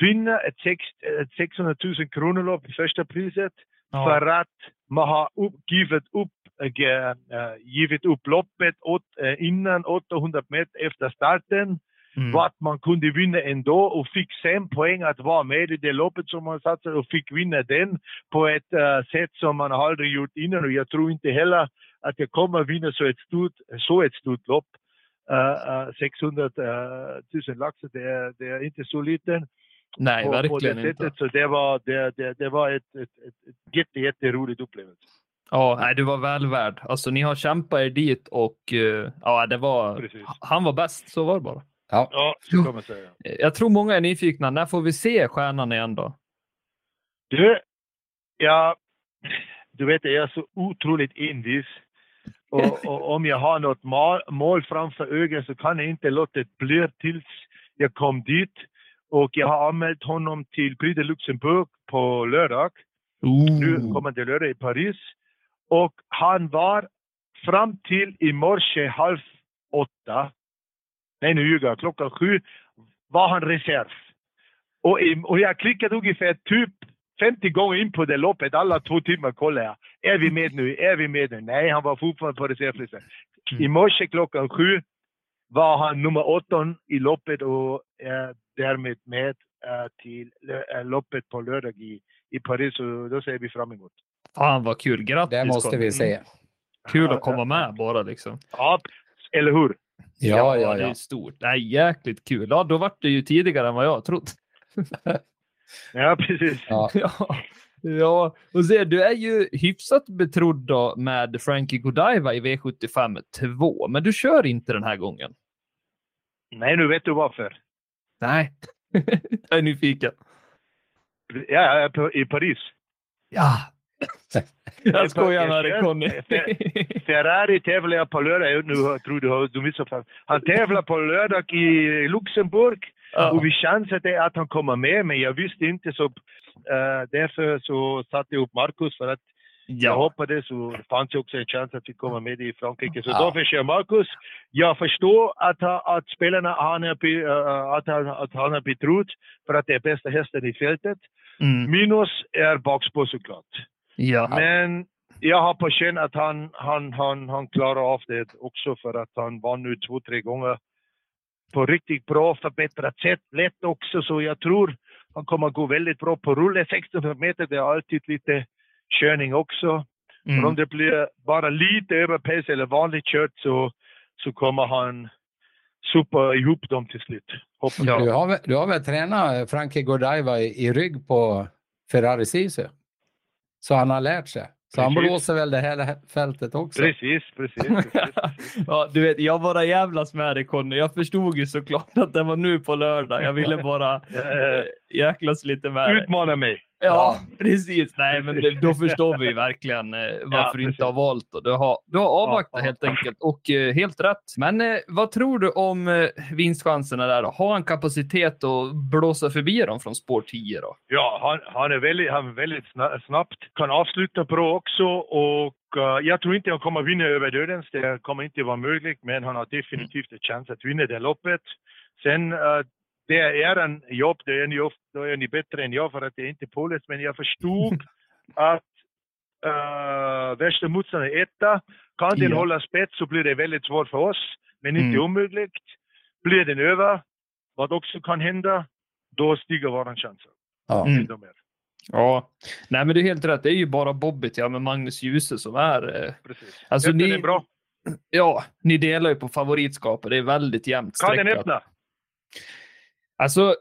vinna ett, sex, ett 600 000 kronor lopp i första priset
Ja.
för att man har upp, givit, upp, äh, äh, givit upp loppet åt, äh, innan 800 meter efter starten.
Mm.
Vart man kunde vinna ändå och fick sen poäng att vara med i det loppet som man satsade och fick vinna den på ett äh, sätt som man aldrig gjort innan. Och jag tror inte heller att jag kommer vinna så ett stort, så ett stort lopp. Äh, äh, 600 äh, 000 laxar, det är, det är inte så liten.
Nej,
på, på
verkligen
det
inte.
Så det var, det, det, det var ett, ett, ett, ett jätte, jätteroligt upplevelse.
Ja, nej, du var väl värd. Alltså, ni har kämpat er dit och eh, ja, det var...
Precis.
Han var bäst, så var det bara.
Ja.
Ja, kan man säga.
Jag tror många är nyfikna. När får vi se stjärnan igen då?
Du, ja, du vet, jag är så otroligt envis. Och, och om jag har något mål, framför ögat så kan jag inte låta det bli tills jag kom dit. Och jag har anmält honom till Prix de Luxemburg på lördag. Nu kommande lördag i Paris. Och han var fram till i morse halv åtta, nej nu ljuger jag, klockan sju var han reserv. Och, och jag klickade ungefär typ 50 gånger in på det loppet, alla två timmar kollade jag. Är vi med nu? Är vi med nu? Nej, han var fortfarande på reservlistan. I morse klockan sju var han nummer 18 i loppet och är därmed med äh, till äh, loppet på lördag i, i Paris. Och då ser vi fram emot.
Fan vad kul, grattis
Det måste vi se.
Kul att komma med bara liksom.
Ja, eller hur?
Ja, ja,
det är
ja.
stort. Nej, jäkligt kul. Ja, då vart det ju tidigare än vad jag trott.
Ja, precis.
ja.
Ja, ja. och se, du är ju hyfsat betrodd då med Frankie Godiva i V75 2, men du kör inte den här gången.
Nej, nu vet du varför.
Nej, jag är nyfiken.
Ja, är i Paris.
Ja. Jag skojar med dig Conny.
Ferrari tävlar jag på lördag. Nu jag tror du du missuppfattat. Han tävlar på lördag i Luxemburg.
Ja.
Och vi chansade att han kommer med, men jag visste inte så. eh, därför så satte jag upp Marcus för att jag
Ja.
hoppades och det fanns också en chans att vi kommer med i Frankrike. Så
Ja.
därför kör jag Marcus. Jag förstår att, att spelarna han är, eh, att, han- att han är betrodd för att det är bästa hästen i fältet.
Mm.
Minus är bakspår såklart.
Ja.
Men jag har på känn att han, han, han, han klarar av det också för att han vann nu två, tre gånger på riktigt bra förbättrat sätt. Lätt också, så jag tror han kommer gå väldigt bra på rulle. 1600 meter, det är alltid lite körning också. Men om
Mm.
det blir bara lite överpace eller vanligt kört så, så kommer han supa ihop dem till slut. Hoppas
Ja.
Du, har, väl- du har väl tränat Frankie Godiva i, i rygg på Ferrari Sisu? Så han har lärt sig. Så han
Precis.
blåser väl det här fältet också?
Precis, precis. precis.
ja, du vet, jag bara jävlas med dig Conny. Jag förstod ju såklart att det var nu på lördag. Jag ville bara
Eh,
äh, jäklas lite med dig.
Utmana mig.
Ja, precis. Nej, men det, då förstår vi verkligen eh, varför du inte har valt. Och du, har, du har avvaktat helt enkelt och eh, helt rätt. Men eh, vad tror du om eh, vinstchanserna där? Då? Har han kapacitet att blåsa förbi dem från spår 10 då?
Ja, han, han, är väldigt, han är väldigt sna- snabbt. Kan avsluta bra också och eh, jag tror inte han kommer vinna över dödens. Det kommer inte vara möjligt, men han har definitivt en chans att vinna det loppet. Sen, uh, det är en jobb, det är ni, of- då är ni bättre än jag för att det är inte påläst, men jag förstod att uh, värsta motståndaren är etta. Kan den
Ja.
hålla spets så blir det väldigt svårt för oss, men inte
Mm.
omöjligt. Blir den över, vad också kan hända, då stiger våran chanser.
Ja.
Mm. Ja, nej, men det är helt rätt. Det är ju bara Bobbit, ja, med Magnus Djuse som är. Eh,
Precis.
alltså, ni,
är bra.
ja, ni delar ju på favoritskapet. Det är väldigt jämnt
Kan den öppna?
Alltså,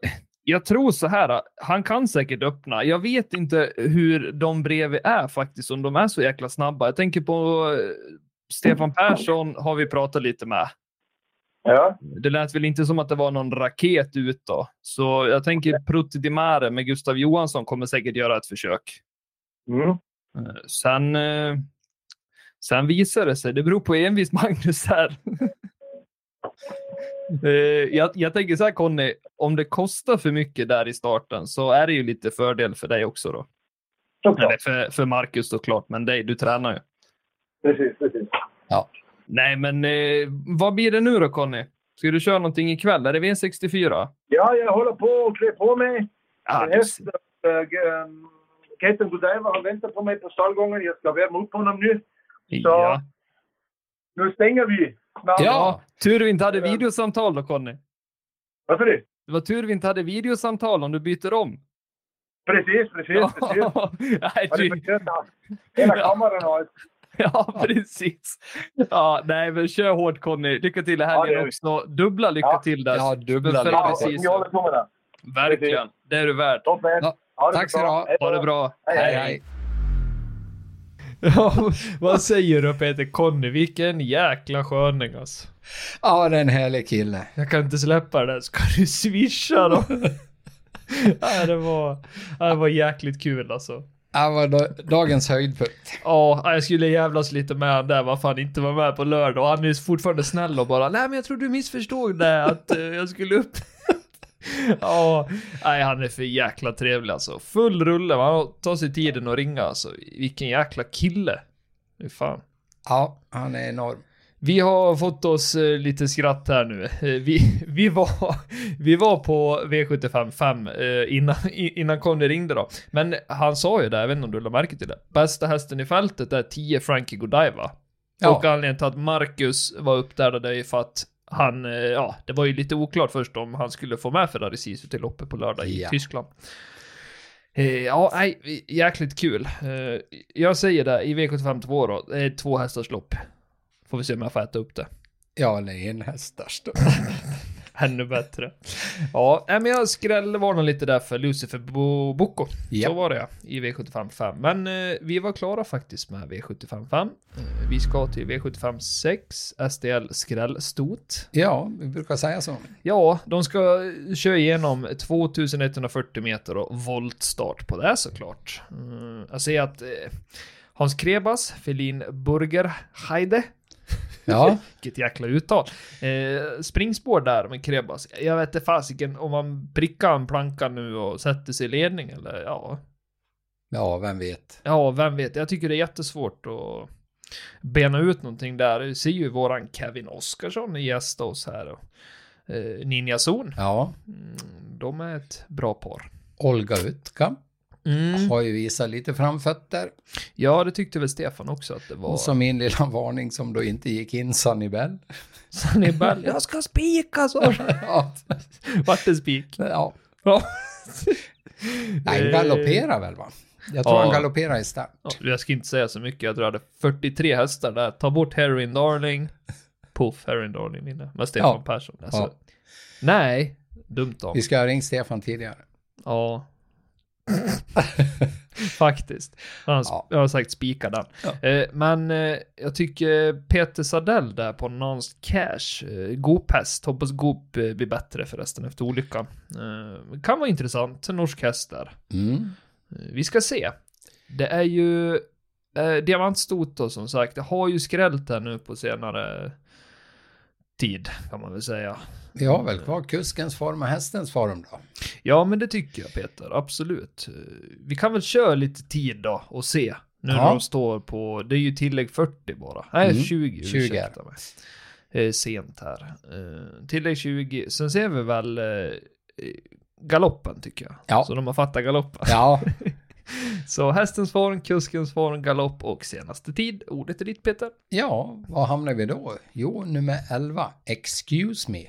jag tror så här. Han kan säkert öppna. Jag vet inte hur de bredvid är faktiskt, om de är så jäkla snabba. Jag tänker på eh, Stefan Persson har vi pratat lite med.
Ja.
Det lät väl inte som att det var någon raket ut då. Så jag tänker Prutti Di Mare med Gustav Johansson kommer säkert göra ett försök.
Mm.
Eh, Sen, eh, sen visar det sig, det beror på envis Magnus här. Eh, jag, jag tänker så här Conny, om det kostar för mycket där i starten så är det ju lite fördel för dig också då. Eller för, för Marcus såklart, men dig, du tränar ju.
Precis, precis.
Nej, men eh, vad blir det nu då Conny? Ska du köra någonting ikväll? Är det V64?
Ja, jag håller på att klä på mig.
Ah,
En häst, äh, Ketan Godiva, han väntar på mig på stallgången. Jag ska värma upp honom nu.
ja.
Nu stänger vi.
Ja, tur vi inte hade videosamtal då Conny.
Varför det?
Det var tur vi inte hade videosamtal om du byter om.
Precis, precis, precis.
Nej,
Ja, det
du,
Hela kameran har ett...
Ja, precis. Ja, nej, men kör hårt Conny. Lycka till i
Ja,
helgen
det vi.
också. Dubbla lycka
Ja.
till där.
Ja, dubbla lycka
Ja,
precis.
ni håller tummarna.
Verkligen. Det är du värd.
Ja,
Ha det
tack
så
ska du ha.
Ha det bra.
Hej,
Hej,
hej.
Ja, vad säger du Peter Conny? Vilken jäkla sköning alltså.
Ja, det är en härlig kille.
Jag kan inte släppa det där. Ska du swisha då? ja, det, var, ja, det var jäkligt kul alltså.
Ja, var da- dagens höjdpunkt.
Ja, jag skulle jävlas lite med han där, varför han inte var med på lördag. Och han är fortfarande snäll och bara, nej men jag tror du missförstod det, att eh, jag skulle upp. Ja, nej han är för jäkla trevlig alltså. Full rulle, man tar sig tiden att ringa alltså. Vilken jäkla kille. Fan.
Ja, han är enorm.
Vi har fått oss eh, lite skratt här nu. Eh, vi, vi, var, vi var på V75 5 eh, innan, innan Conny ringde då. Men han sa ju det, jag vet inte om du lade märke till det. Bästa hästen i fältet är 10 Frankie Godiva.
Ja.
Och anledningen till att Marcus var upp där, det är ju för att han, eh, ja, det var ju lite oklart först om han skulle få med Ferrari Sisu till loppet på lördag i
Ja.
Tyskland. Eh, ja, nej, jäkligt kul. Eh, jag säger det, i V75 2 då, det är två hästars lopp. Får vi se om jag får äta upp det.
Ja, eller en hästars då.
Ännu bättre. Ja, men jag skrällvarnar lite där för Lucifer Bo Bocco.
Ja.
Så var det ja, i V75 5. Men eh, vi var klara faktiskt med V75 5. Eh, vi ska till V75 6, STL skrällstot.
Ja, vi brukar säga så.
Ja, de ska köra igenom 2140 meter och voltstart på det såklart. Mm, jag ser att eh, Hans Krebas, Felin Burgerheide,
Ja,
vilket jäkla uttal. Eh, springspår där med Krebas. Jag vet inte fasiken om man prickar en planka nu och sätter sig i ledning eller ja.
ja, vem vet.
Ja, vem vet. Jag tycker det är jättesvårt att bena ut någonting där. Vi ser ju våran Kevin Oskarsson gästa oss här. Och, eh, Ninja Zon.
Ja,
Mm, de är ett bra par.
Olga Utka
Mm.
har ju visat lite framfötter.
Ja, det tyckte väl Stefan också att det var.
Och så min lilla varning som då inte gick in, Sunny Bell.
Sunny Bell. Jag ska spika så.
Ja,
Vart det spik?
ja.
Ja.
Nej, galopperar väl va? Jag tror
Ja.
han galopperar i start.
Ja, jag ska inte säga så mycket, jag tror jag hade 43 hästar där. Ta bort Heroin Darling. Puff, Heroin Darling vinner. Med Stefan
Ja.
Persson. Alltså. Nej, dumt av
Vi ska ha ringt Stefan tidigare.
Ja. Faktiskt. Han har,
Ja.
jag har sagt spika den.
Ja.
Eh, men eh, jag tycker Peter Sadell där på Nance Cash, eh, Goop häst, hoppas Goop eh, blir bättre förresten efter olyckan. Kan vara intressant, en norsk häst där.
Mm.
Vi ska se. Det är ju eh, Diamantstot som sagt. Det har ju skrällt här nu på senare tid kan man väl säga.
Vi har väl kvar kuskens form och hästens form då.
Ja, men det tycker jag Peter, absolut. Vi kan väl köra lite tid då och se. Nu när
Ja.
de står på, det är ju tillägg 40 bara. Nej,
Mm,
20,
20
ursäkta mig. Eh, sent här. Eh, tillägg 20, sen ser vi väl eh, galoppen tycker jag.
Ja.
Så de har fattat galoppen.
Ja,
Så hästens form, kuskens form, galopp och senaste tid. Ordet är ditt Peter.
ja, var hamnar vi då? Jo, nummer 11, Excuse Me.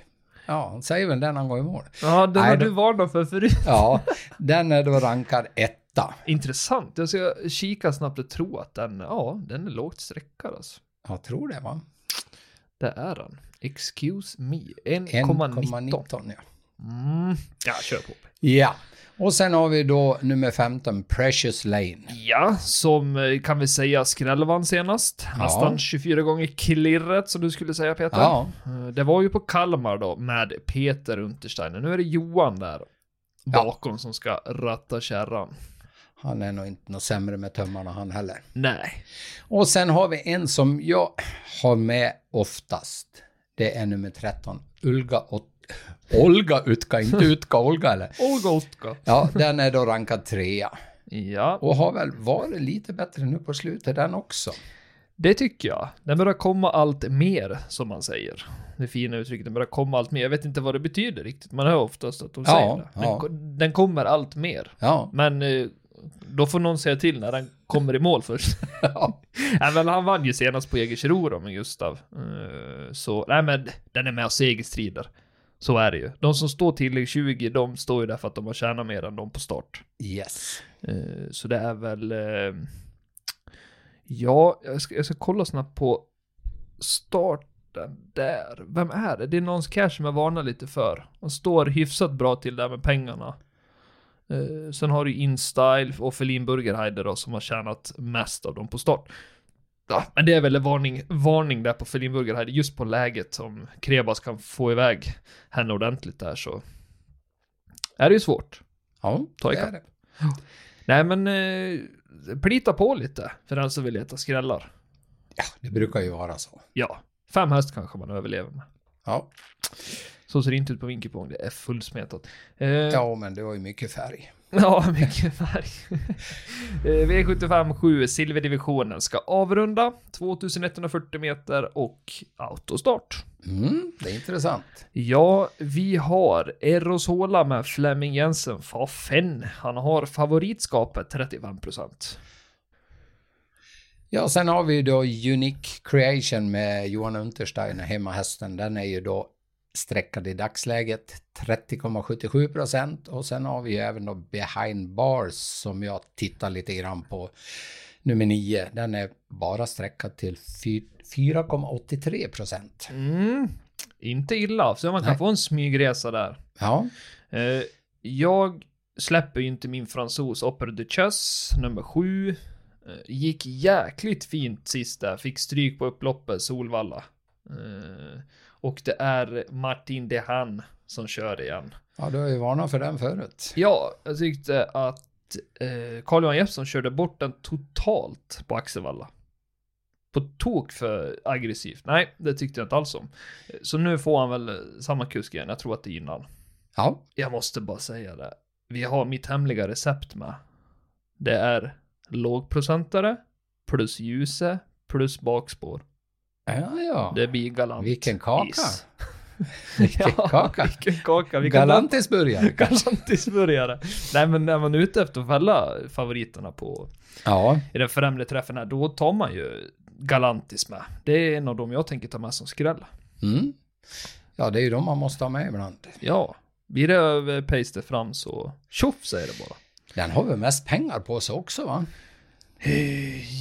Ja, säger väl den han går i mål.
Ja, den har du varnat för förut.
Ja, den är då rankad etta.
Intressant. Jag ska kika snabbt och tro att den, ja, den är lågt sträckad alltså.
Jag tror det va?
Det är den. Excuse me. 1,19.
1,19 ja.
Mm. Ja, kör på.
Ja, och sen har vi då nummer 15, Precious Lane.
Ja, som eh, kan vi säga skrällvann senast.
Ja.
Nästan 24 gånger klirret som du skulle säga Peter.
Ja,
Eh, Det var ju på Kalmar då med Peter Untersteiner. Nu är det Johan där bakom som ska ratta kärran.
han är nog inte något sämre med tömmarna han heller.
Nej.
Och sen har vi en som jag har med oftast. Det är nummer 13, Ulga Ot- Olga Utka, inte Utka, Olga eller?
Olga Otka.
Ja, den är då rankad trea.
Ja,
Och har väl varit lite bättre nu på slutet den också.
det tycker jag. Den börjar komma allt mer, som man säger. Det fina uttrycket, den börjar komma allt mer. Jag vet inte vad det betyder riktigt. Man hör oftast att de
Ja,
säger det. Den,
ja.
den kommer allt mer.
Ja,
Men eh, då får någon säga till när den kommer i mål först.
ja.
nej, men han vann ju senast på Jägersro med Gustav. Eh, Så, nej men den är med och segerstrider. Så är det ju. De som står tillägg 20, de står ju där för att de har tjänat mer än de på start.
yes.
Eh, Så det är väl... eh, Ja, jag ska, jag ska kolla snabbt på starten där. Vem är det? Det är någons cash som jag varnar lite för. Han står hyfsat bra till där med pengarna. Eh, Sen har du InStyle och Felin Burgerheider då som har tjänat mest av dem på start. Ja, men det är väl en varning, varning där på Felin Burgerheider just på läget om Krebas kan få iväg henne ordentligt där så är det ju svårt.
Ja,
Ta
det är det.
Nej men, eh, plita på lite för den som vill leta skrällar.
Ja, det brukar ju vara så.
Ja, fem häst kanske man överlever med.
Ja,
Så ser det inte ut på Vinkepong, det är fullsmetat. Eh,
ja men det var ju mycket färg.
Ja, mycket färg. Eh, V75 7, silverdivisionen, ska avrunda 2140 meter och autostart.
Mm, det är intressant.
Ja, vi har Erosola med Flemming Jensen Fafen. Han har favoritskapet 35%.
Ja, sen har vi då Unique Creation med Johan Untersteiner, hemmahästen. Den är ju då sträckad i dagsläget 30,77 procent och sen har vi ju även då Behind Bars som jag tittar lite grann på. Nummer 9, den är bara sträckad till fy- 4,83 procent.
Mm, inte illa, så man kan
Nej.
få en smygresa där.
Ja,
Eh, jag släpper ju inte min fransos Opera de Chess, nummer 7. Eh, gick jäkligt fint sist där, fick stryk på upploppet, Solvalla. Eh, och det är Martin Dehan som kör igen.
ja du har ju varnat för den förut.
Ja, jag tyckte att eh, Carl-Johan Jeppsson körde bort den totalt på Axevalla. På tok för aggressivt. Nej, det tyckte jag inte alls om. Så nu får han väl samma kusk igen. Jag tror att det är innan.
Ja,
Jag måste bara säga det. Vi har mitt hemliga recept med. Det är lågprocentare, plus ljuse, plus bakspår.
Ja, ja.
Det blir galant.
Vilken kaka.
is.
Vilken
ja,
kaka.
Vilken kaka. Vilken
Galantisburgare.
Galantisburgare. Nej men när man är ute efter att fälla favoriterna på
Ja,
i den främre träffen här, då tar man ju Galantis med. Det är en av dem jag tänker ta med som skräll.
mm. ja, det är ju de man måste ha med ibland.
Ja, blir det över paste fram så tjoff säger det bara.
Den har väl mest pengar på sig också va?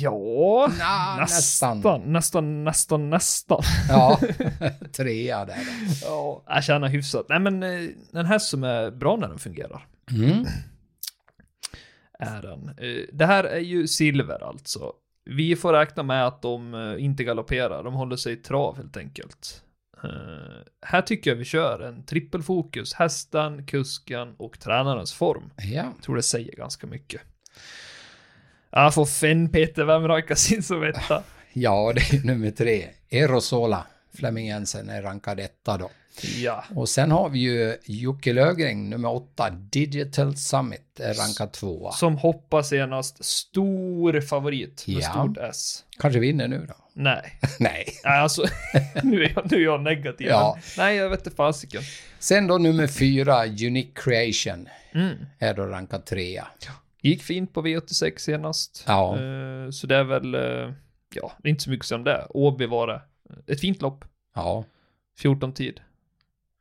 Ja,
Nja,
nästan,
nästan.
nästan, nästan, nästan.
Ja, trea där.
Ja, jag känner hyfsat. Nej men eh, en häst som är bra när den fungerar.
Mm.
Är den. Eh, Det här är ju silver alltså. Vi får räkna med att de eh, inte galopperar, de håller sig i trav helt enkelt. Eh, här tycker jag vi kör en trippelfokus, hästen, kusken och tränarens form.
Ja,
Jag tror det säger ganska mycket. Ja, får fem Peter, vem rankas in som etta?
ja, det är nummer tre. Erosola. Flemming Jensen är rankad etta då.
Ja.
Och sen har vi ju Jocke Löfgren, nummer åtta, Digital Summit, är rankad tvåa.
Som hoppar senast, stor favorit med
Ja.
stort S.
Kanske vinner nu då?
Nej,
Nej.
Nej, alltså nu är jag, nu är jag negativ.
Ja.
Nej, jag vet inte fasiken.
Sen då nummer fyra, Unique Creation,
Mm.
är då rankad trea.
Gick fint på V86 senast.
Ja.
Eh, så det är väl, eh, ja, det är inte så mycket som det. Åby var det. Ett fint lopp.
Ja,
14 tid.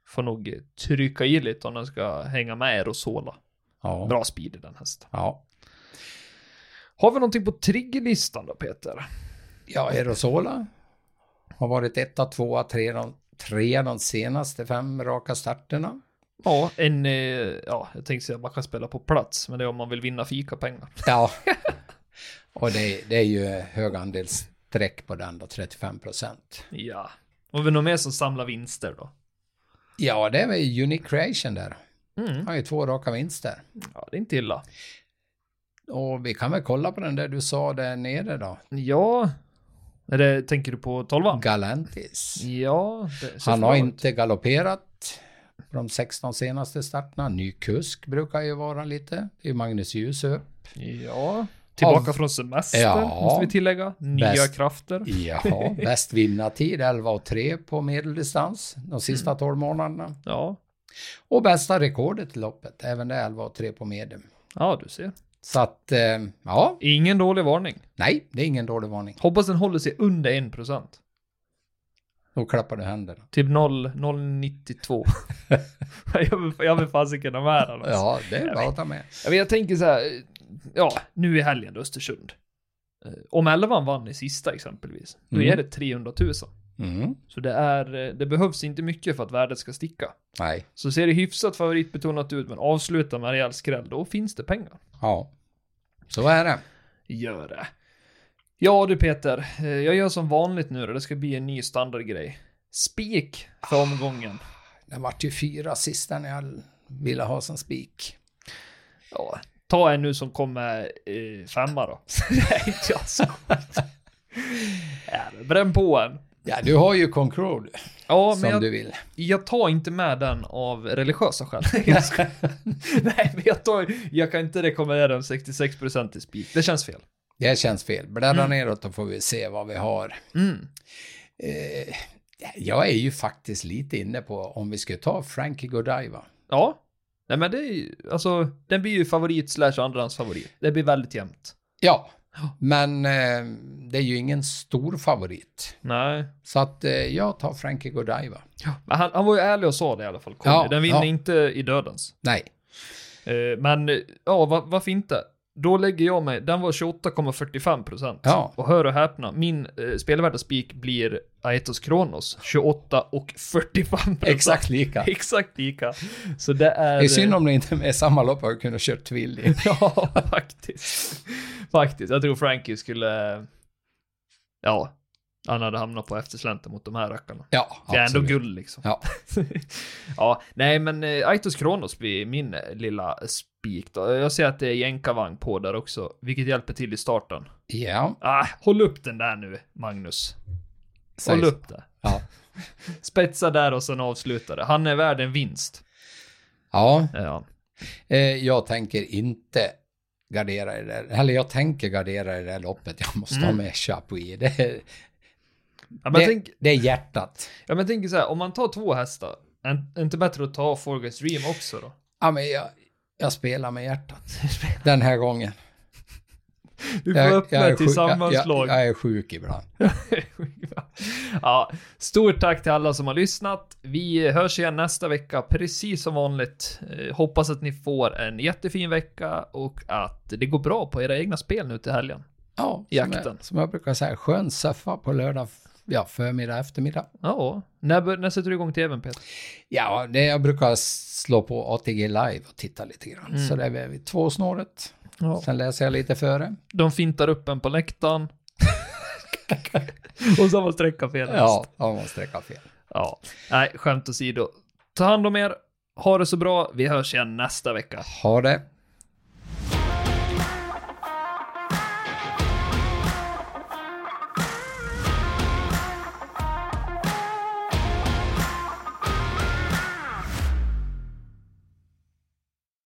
Får nog eh, trycka i lite om den ska hänga med Aerosola.
ja,
Bra speed i den hästen.
ja.
Har vi någonting på triggerlistan då Peter?
Ja, Aerosola har varit etta, tvåa, trea, trea de senaste fem raka starterna.
Ja, en, eh, ja, jag tänkte säga att man kan spela på plats, men det är om man vill vinna fikapengar.
Ja, och det, det är ju hög andel streck på den då, 35 procent.
Ja. Och vi något mer som samlar vinster då?
Ja, det är väl Unique Creation där.
Mm.
Har ju två raka vinster.
Ja, det är inte illa.
Och vi kan väl kolla på den där du sa där nere då.
Ja. Det, tänker du på 12
Galantis.
Ja.
Han har
ut.
inte galopperat på de 16 senaste starterna. Ny kusk brukar ju vara lite. Det är Magnus upp.
Ja. Tillbaka
Av-
från semester,
Ja.
måste vi tillägga. Nya
Bäst.
krafter.
Ja, bäst vinnartid 11 och 3 på medeldistans de sista
Mm.
12 månaderna.
Ja.
Och bästa rekordet i loppet, även det 11 och 3 på medium.
Ja, du ser.
Så att, eh, ja,
Ingen dålig varning.
nej, det är ingen dålig varning.
Hoppas den håller sig under 1%.
Då klappar du händerna.
Typ 0, 0,92. jag vill, jag fasiken ha med den. Alltså.
Ja, det är bra att ta med.
Ja, men jag tänker så här, ja, nu i helgen Östersund. Eh, Om elvan vann i sista exempelvis, då
Mm.
är det 300 000.
Mm.
Så det är, eh, det behövs inte mycket för att värdet ska sticka.
Nej,
Så ser det hyfsat favoritbetonat ut, men avsluta med rejäl skräll, då finns det pengar.
ja. Så är det.
Gör det. Ja du Peter, eh, jag gör som vanligt nu då, det ska bli en ny standardgrej. Spik för omgången.
Det vart ju fyra sista när jag ville ha som spik.
Ja, Ta en nu som kommer eh, femma då. Nej, inte jag men Bränn på en.
Ja, du har ju Concorde
Ja,
som
men jag,
du vill.
jag tar inte med den av religiösa skäl. Jag ska- Nej, men jag, tar, jag kan inte rekommendera en 66% i spik. Det känns fel.
Det känns fel. Bläddra
Mm.
neråt då får vi se vad vi har.
Mm.
Eh, jag är ju faktiskt lite inne på om vi ska ta Frankie Godiva.
Ja. Nej, men det är ju, alltså, den blir ju favorit slash andrahands favorit. Det blir väldigt jämnt.
Ja, men eh, det är ju ingen stor favorit.
Nej.
Så att eh, jag tar Frankie Godiva.
Men han, han var ju ärlig och sa det i alla fall. Conny.
Ja,
den vinner
ja.
inte i dödens.
Nej,
Eh, men, ja, va, varför inte? Då lägger jag mig, den var 28,45%.
Ja.
Och hör och häpna, min eh, spelvärda spik blir Aetos Kronos, 28 och 45%.
exakt lika.
Exakt lika. Så det är...
Det är synd om det inte är samma lopp har kunnat köra tvilling.
Ja, faktiskt. Faktiskt. Jag tror Frankie skulle... Ja, han hade hamnat på efterslänten mot de här rackarna.
Ja,
Det är ändå
absolut.
guld liksom.
Ja.
ja, nej men eh, Aitos Kronos blir min eh, lilla spik då. Jag ser att det är jänkarvagn på där också, vilket hjälper till i starten.
Ja,
Ah, håll upp den där nu, Magnus. Håll upp det.
Ja.
Spetsa där och sen avsluta det. Han är värd en vinst.
Ja,
Ja.
eh, jag tänker inte gardera i det där. Eller jag tänker gardera i det där loppet. Jag måste ha
Mm.
med Chapuis. Det, är-
Ja,
det,
tänk,
det är hjärtat.
ja, men jag tänker så här, om man tar två hästar, är är inte bättre att ta Forgest Dream också då?
Ja, men jag, jag spelar med hjärtat. Den här gången.
Du får
Jag,
öppna
jag,
ett
sjuk, jag, jag, är sjuk ibland.
ja, stort tack till alla som har lyssnat. Vi hörs igen nästa vecka, precis som vanligt. Eh, hoppas att ni får en jättefin vecka och att det går bra på era egna spel nu till helgen.
Ja, som
Jakten.
jag, som jag brukar säga, skön soffa på lördag, ja, förmiddag, eftermiddag.
Ja, när, när sätter du igång tvn Peter?
Ja, det jag brukar slå på ATG live och titta lite grann.
Mm.
Så det är vid tvåsnåret.
Ja.
Sen läser jag lite före.
De fintar upp en på läktaren. och så har man sträcka fel.
Ja, om man sträcker fel.
ja. Nej, skämt åsido. Ta hand om er. Ha det så bra. Vi hörs igen nästa vecka.
Ha det.